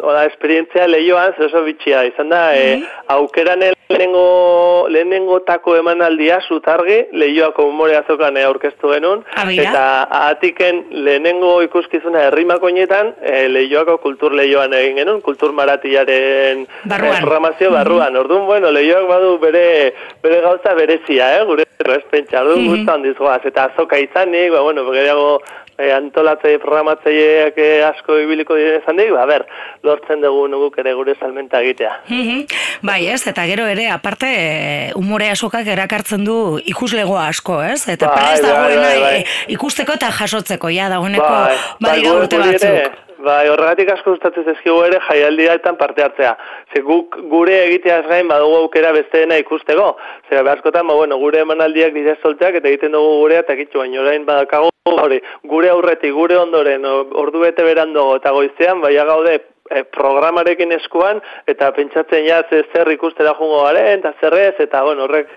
oda, esperientzia lehioan, zer oso bitxia, izan da, e, aukeran lehenengo, lehenengotako emanaldia zutargi, lehioako umore azokan aurkeztu genuen, Ah, eta atiken lehenengo ikuskizuna herrimakoinetan, e, lehioako kultur lehioan egin genuen, kultur maratiaren Barruan. e, programazio barruan. Orduan, bueno, lehioak badu bere, bere gauza berezia, eh? gure ez pentsa, orduan mm -hmm. handiz goaz, eta azoka izanik, ba, bueno, gehiago e, antolatze programatzaileak e, asko ibiliko izan dik, ba, ber, lortzen dugu nuguk ere gure salmenta egitea. Mhm. Bai, ez, eta gero ere, aparte, e, umore asokak erakartzen du ikuslegoa asko, ez? Eta Bai, prest bai, dagoena bai, bai. e, ikusteko eta jasotzeko, ja, dagoeneko Bai, badira gu- urte batzuk. Ere, bai, horregatik asko gustatzen zaizkigu ere jaialdiaetan parte hartzea. Ze guk gure egiteaz gain badugu aukera besteena ikusteko. Ze askotan, ba, bueno, gure emanaldiak dira solteak eta egiten dugu gurea eta kitxu baino orain badakago hori, gure aurretik, gure ondoren, ordu bete berandogo eta goizean, baia gaude e, programarekin eskuan eta pentsatzen ja ze zer ikustera jungo garen eta zerrez eta bueno, horrek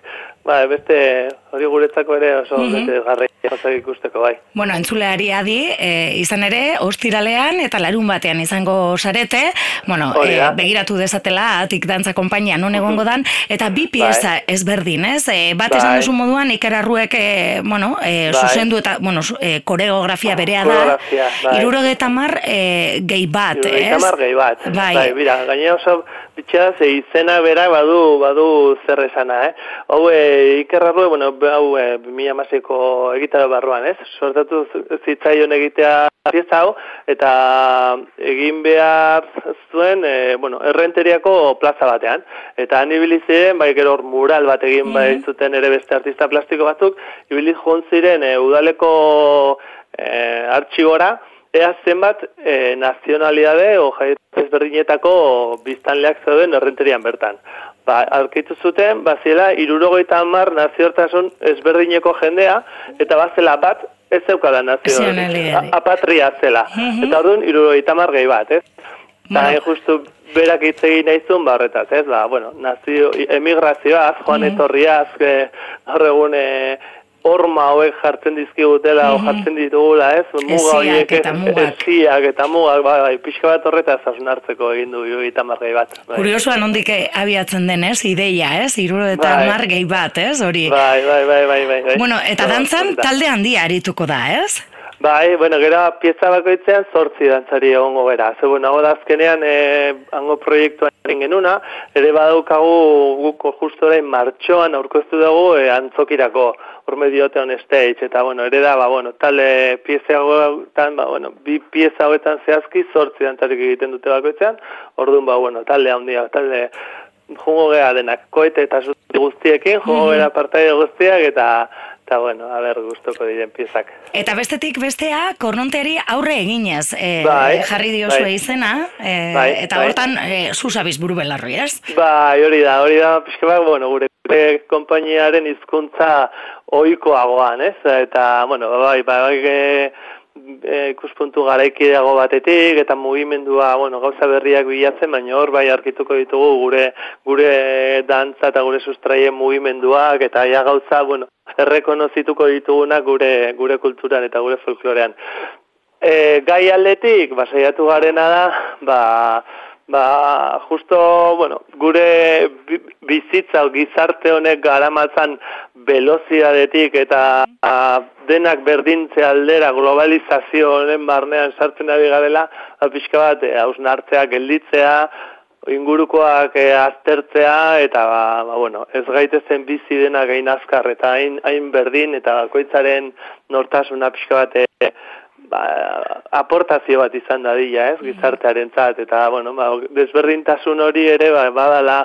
Ba, beste hori guretzako ere oso mm Mhm. bete garri ikusteko bai. Bueno, entzuleari adi, e, izan ere, ostiralean eta larun batean izango sarete, bueno, e, begiratu dezatela, atik dantza konpainia non egongo dan, eta bi pieza ezberdin, ez? E, bat esan Bai. duzu moduan, ikerarruek, e, bueno, e, Bai. zuzendu eta, bueno, e, koreografia berea da, bai. irurogeta mar e, gehi bat, ez? Irurogeita hamar gehi bat. Bai. bai bira, gainera oso bitxea ze izena bera badu badu zer esana, eh? Hau e, ikerrarru, bueno, hau e, 2016ko egitara barruan, ez? Sortatu zitzaion egitea pieza hau, eta egin behar zuen, e, bueno, errenteriako plaza batean. Eta han ibili ziren, bai gero mural bat egin bai zuten ere beste artista plastiko batzuk, ibili joan ziren e, udaleko e, artxibora, ea zenbat e, nazionalidade o jai ezberdinetako biztanleak zeuden errenterian bertan. Ba, aurkitu zuten, baziela, irurogeita hamar nazioartasun ezberdineko jendea, eta bazela bat, ez zeukala nazio, apatria zela. Mhm. Eta orduan, irurogeita gehi bat, ez? Eta Bueno. hain justu berak hitz egin nahizun, ba horretaz, ez? Ba, bueno, nazio, emigrazioaz, joan etorriaz, eh, gaur egun eh, horma hauek jartzen dizkigutela, o jartzen ditugula, ez? Muga horiek, eta mugak. Hesiak eta mugak, bai, bai, pixka bat horretaz hausnartzeko egin du hamar gehi bat. Bai. Kuriosoa nondik eh, abiatzen denez, ideia, ez? Iruro eta Bai. hamar gehi bat, ez? Hori. Bai, bai, bai, bai, bai. bai. Bueno, eta Hori dantzan da. talde handia arituko da, ez? Bai, bueno, gero pieza bakoitzean zortzi dantzari egongo gara. Ze, bueno, hau da azkenean e, hango proiektua egin genuna, ere badaukagu guko justo orain martxoan aurkeztu dugu e, antzokirako horme diote on stage, eta bueno, ere da, ba, bueno, talde pieza hauetan, ba, bueno, bi pieza hauetan zehazki zortzi dantzarik egiten dute bakoitzean, orduan, ba, bueno, talde handia, talde jungo gea denak, koete eta guztiekin, jungo gera partaide guztiak, eta, eta bueno, a ber, gustoko diren piezak. Eta bestetik bestea, kornonteri aurre eginez e, Bai, jarri diozue bai. izena, e, Bai, eta bai. hortan e, zuzabiz buru belarri, ez? Bai, hori da, hori da, pixka bat, bueno, gure, konpainiaren hizkuntza ohikoagoan, ez? Eta, bueno, bai, bai, bai, ikuspuntu garaikideago batetik, eta mugimendua, bueno, gauza berriak bilatzen, baina hor bai arkituko ditugu gure gure dantza eta gure sustraien mugimenduak, eta ja gauza, bueno, errekonozituko ditugunak gure, gure kulturan eta gure folklorean. E, gai aldetik, ba, garena da, ba, ba, justo, bueno, gure bi- bizitza gizarte honek garamatzan velozidadetik eta a, denak berdintze aldera globalizazio honen barnean sartzen ari garela, ba, pixka bat, e, hausnartzea, gelditzea, ingurukoak e, aztertzea eta ba, ba, bueno, ez gaitezen bizi dena gain azkar eta hain, hain berdin eta bakoitzaren nortasuna pixka bat e, ba, aportazio bat izan dadila, ez, gizartearentzat eta bueno, ba, desberdintasun hori ere ba, badala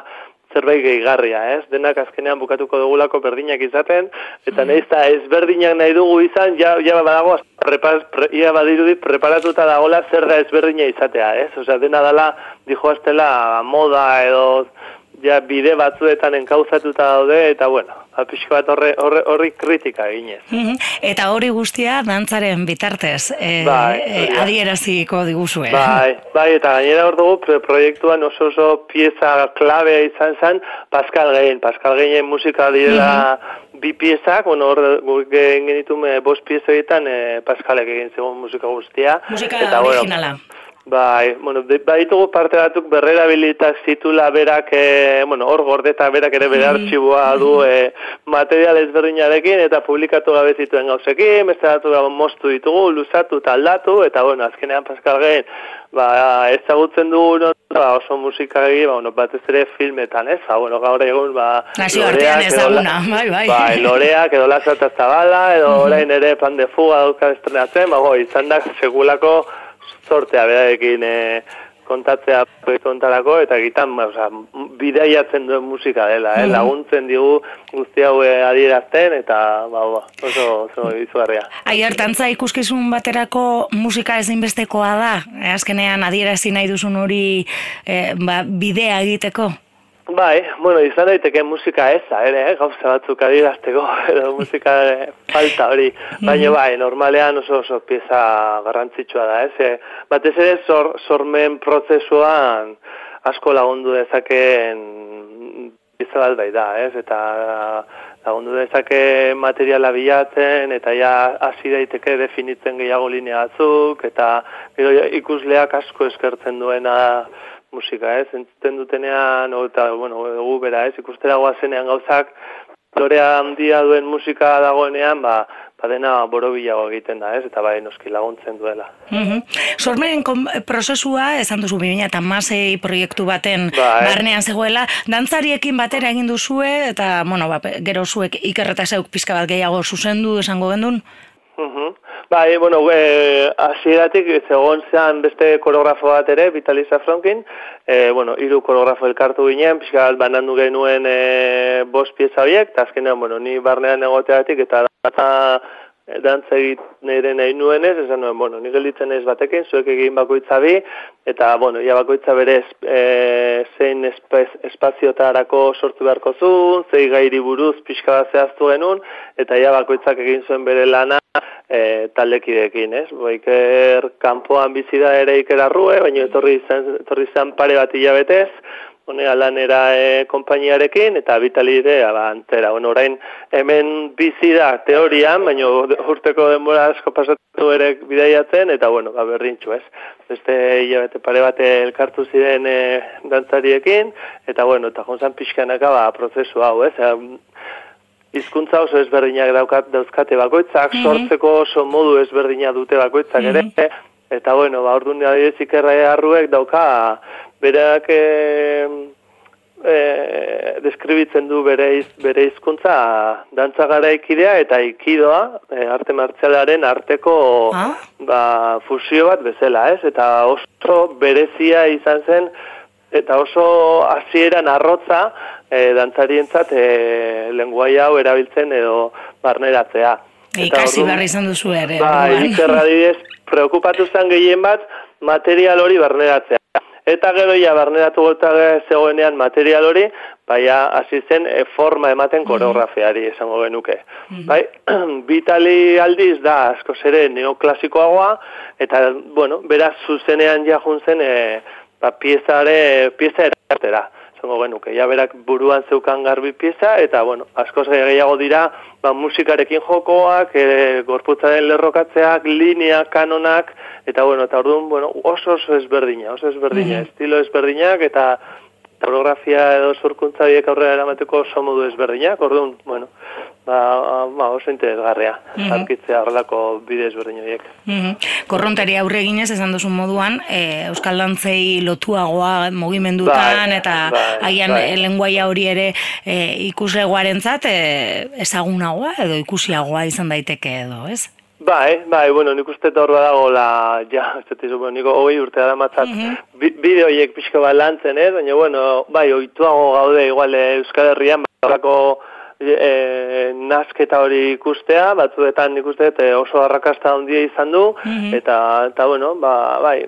zerbait gehigarria, ez? Denak azkenean bukatuko dugulako berdinak izaten, eta nahiz eta ezberdinak nahi dugu izan, ja, ja badago, prepa, pre, ia badirudi preparatuta dagola zer da ezberdina izatea, ez? Osea, dena dala, dijo astela, moda edo ja bide batzuetan enkauzatuta daude, eta bueno, ba, pixko bat horre, horre, horri kritika eginez. Mhm. Eta hori guztia dantzaren bitartez e, Bai, e, adieraziko diguzue. Bai, bai, eta gainera hor dugu pre- proiektuan oso oso pieza klabe izan zen Pascal Gein. Pascal Geinen musika direla bi piezak, bueno, hor guk egin genitu bost pieza egiten e, Pascalek egin zegoen musika guztia. Musika eta, bueno, originala. Bai, bueno, de, baditugu parte batzuk berrerabilitak zitula berak, e, bueno, hor gordeta berak ere bere artxiboa du e, material ezberdinarekin eta publikatu gabe zituen gauzekin, beste datu gabe moztu ditugu, luzatu eta aldatu, eta bueno, azkenean Pascal Gein, ba, ezagutzen dugu no, ba, oso musikagi, ba, bueno, batez ere filmetan, ez? Ba, bueno, gaur egun, ba, Nazioartean Loreak edo ezaguna, bai, bai. Bai, loreak edo lasat eta zabala, edo orain ere plan de fuga dauka estrenatzen, ba, go, izan da segulako sortea berarekin e, kontatzea proiektu hontarako eta egitan, ba, osea, bidaiatzen duen musika dela, eh? laguntzen digu guzti hau eh, adierazten eta ba, ba, oso, oso izugarria. Aier, dantza ikuskizun baterako musika ezinbestekoa da, e, azkenean adierazi nahi duzun hori e, ba, bidea egiteko. Bai, bueno, izan daiteke musika eza, ere, eh? gauza batzuk adierazteko, edo musika falta hori. Baina bai, normalean oso oso pieza garrantzitsua da, ez? Eh, batez ere sor, sormen prozesuan asko lagundu dezakeen pieza bat bai da, ez? Eta lagundu dezake materiala bilatzen, eta ja hasi daiteke definitzen gehiago linea batzuk, eta gero ikusleak asko eskertzen duena musika, ez? Entzuten dutenean, eta, bueno, gu bera, ez? Ikustera goazenean gauzak, lorea handia duen musika dagoenean, ba, badena borobilago egiten da, ez? Eta bai noski laguntzen duela. Mhm. Sormenen kon- prozesua, esan duzu 2000 eta masei proiektu baten Bai. barnean zegoela, dantzariekin batera egin duzue, eta, bueno, ba, gero zuek ikerreta zeuk pizka bat gehiago zuzendu, esango gendun? Mhm. Bai, bueno, e, hasieratik zegoen zean beste koreografo bat ere, Vitalisa Frankin, e, bueno, hiru koreografo elkartu ginen, pixka banandu genuen e, bost pieza horiek, eta azkenean, bueno, ni barnean egoteatik, eta dantza, dantza egiten ere nahi nuenez, esan nuen, bueno, ni gelditzen ez batekin, zuek egin bakoitza bi, eta, bueno, ja bakoitza berez e, zein espaz, espaziotarako sortu beharko zuen, zei gairi buruz pixka bat zehaztu genuen, eta ja bakoitzak egin zuen bere lana e, taldekideekin, ez? Bo, Iker kanpoan bizi da ere Iker Arrue, baina etorri izan, etorri izan pare bat hilabetez, honea lanera e, konpainiarekin, eta bitali ere, ba, antera. Bueno, orain hemen bizi da teorian, baina urteko denbora asko pasatu ere bidaiatzen, eta bueno, ba, berrintxu, ez? Beste hilabete pare bat elkartu ziren e, dantzariekin, eta bueno, eta jonzan pixkanaka ba, prozesu hau, ez? Hizkuntza oso ezberdinak daukat dauzkate bakoitzak, sortzeko oso modu ezberdina dute bakoitzak ere, eta bueno, ba, orduan adibidez ikerra arruek dauka, berak e, e, deskribitzen du bere, iz, bere hizkuntza dantza garaikidea eta ikidoa, e, arte martzialaren arteko Ah. ba, fusio bat bezala, ez? Eta oso berezia izan zen, eta oso hasieran arrotza e, dantzarientzat e, lenguai hau erabiltzen edo barneratzea. Eta Ikasi behar izan duzu ere. Bai, orduan. ikerra adibidez, preokupatu zen gehien bat material hori barneratzea. Eta gero ja barneratu gota zegoenean material hori, baina hasi zen e, forma ematen koreografiari esango genuke. Bai, Vitali aldiz da asko ere neoklasikoagoa, eta, bueno, beraz zuzenean ja jun zen e, ba, piezare, pieza eratera esango genuke. Ja berak buruan zeukan garbi pieza, eta, bueno, askoz gehiago dira, ba, musikarekin jokoak, e, gorputzaren lerrokatzeak, linea, kanonak, eta, bueno, eta orduan, bueno, oso oso ezberdina, oso ezberdina, estilo ezberdinak, eta koreografia edo sorkuntza horiek aurrera eramateko oso modu ezberdinak, orduan, bueno, ba, ba oso interesgarria, aurkitzea horrelako bide ezberdin horiek. Mhm. Korrontari aurre eginez esan duzun moduan, e, Euskal Dantzei lotuagoa mugimendutan Bai, eta bai, agian bai. e, lenguaia hori ere e, ikuslegoarentzat e, ezagunagoa edo ikusiagoa izan daiteke edo, ez? Bai, bai, bueno, nik uste hor badagoela, ja, ez dut bueno, niko hogei urte da matzat, bi- bideo horiek pixko bat lantzen, ez? Baina, bueno, bai, oituago gaude, igual, eh, Euskal Herrian, barako e, nasketa hori ikustea, batzuetan nik uste dut, eh, oso arrakasta handia izan du, eta, eta, bueno, ba, bai,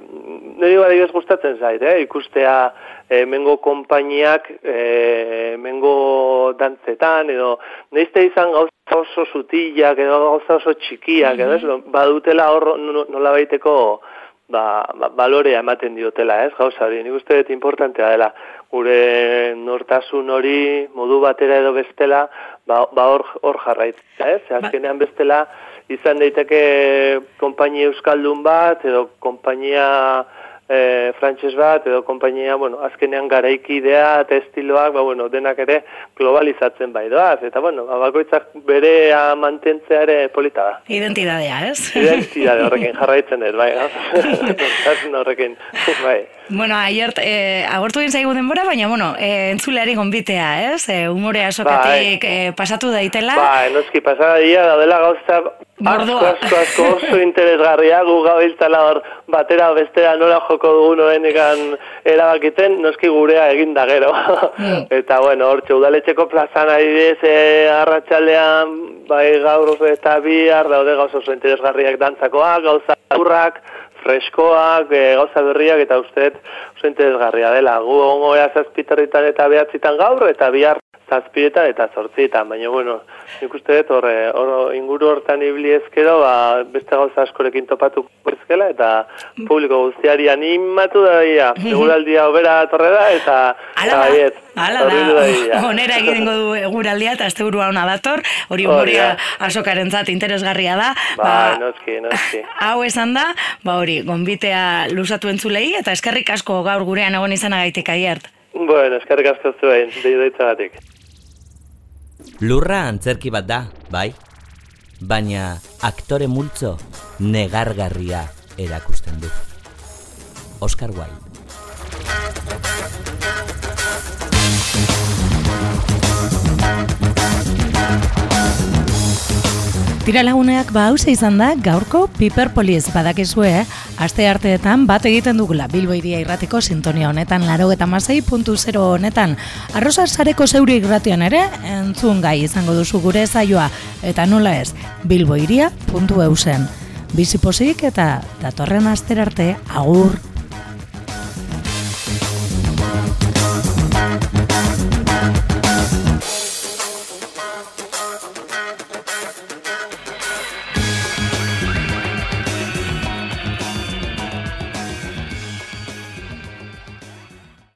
niri badibez gustatzen zait, eh? ikustea e, mengo konpainiak e, mengo dantzetan, edo neizte izan gauza oso sutilak, edo gauza oso txikiak, edo ez, badutela hor no- nola baiteko ba, ba, balorea ematen diotela, ez, gauza hori, nik uste dut importantea dela, gure nortasun hori modu batera edo bestela, ba, ba hor, hor jarraitzea, ez, azkenean bestela izan daiteke konpainia euskaldun bat, edo konpainia e, frantses bat, edo konpainia, bueno, azkenean garaikidea eta estiloak, ba, bueno, denak ere globalizatzen bai doaz, eta, bueno, ba, bakoitzak berea mantentzea ere polita da. Identidadea, ez? Identitate horrekin jarraitzen dut, bai, nortasun horrekin, bai. Bueno, aiert, e, agortu egin zaigu denbora, baina, bueno, e, entzuleari gonbitea, ez? E, umore asokatik e, pasatu daitela. Ba, noski pasada dia daudela gauza asko, Mordoa. asko, asko oso interesgarria, gu gabiltzala hor batera bestera nola joko dugun horrenikan erabakiten, noski gurea egin da gero. eta bueno, hor udaletxeko plazan adibidez e, arratsaldean bai gaur eta bihar daude gauza oso interesgarriak dantzakoak, gauza urrak, freskoak, e, gauza berriak eta usteet oso interesgarria dela. Gu ongo ea zazpitarritan eta behatzitan gaur eta bihar zazpietan eta zortzietan, baina bueno, nik uste dut horre, hor, inguru hortan ibili ezkero, ba, beste gauza askorekin topatu ezkela, eta publiko guztiari animatu da ia, eguraldia obera torre da, eta eta da, horbildu da, onera egingo du eguraldia eta azte burua hona dator, hori humoria asokaren interesgarria da, Bai, noski, noski. hau esan da, ba hori, gonbitea lusatu entzulei, eta eskerrik asko gaur gurean egon izanagaitik aiert. Bueno, eskerrik asko zuen, dei deitzagatik. Lurra antzerki bat da, bai? Baina aktore multzo negargarria erakusten du. Oscar Wilde. Tira laguneak ba hause izan da gaurko Piperpolis badakizue, eh? aste arteetan bat egiten dugula Bilbo iria irratiko sintonia honetan laro eta honetan. Arrosa sareko zeuri irratian ere entzun gai izango duzu gure zaioa eta nola ez bilboiria.eusen bizipozik eta datorren aster arte agur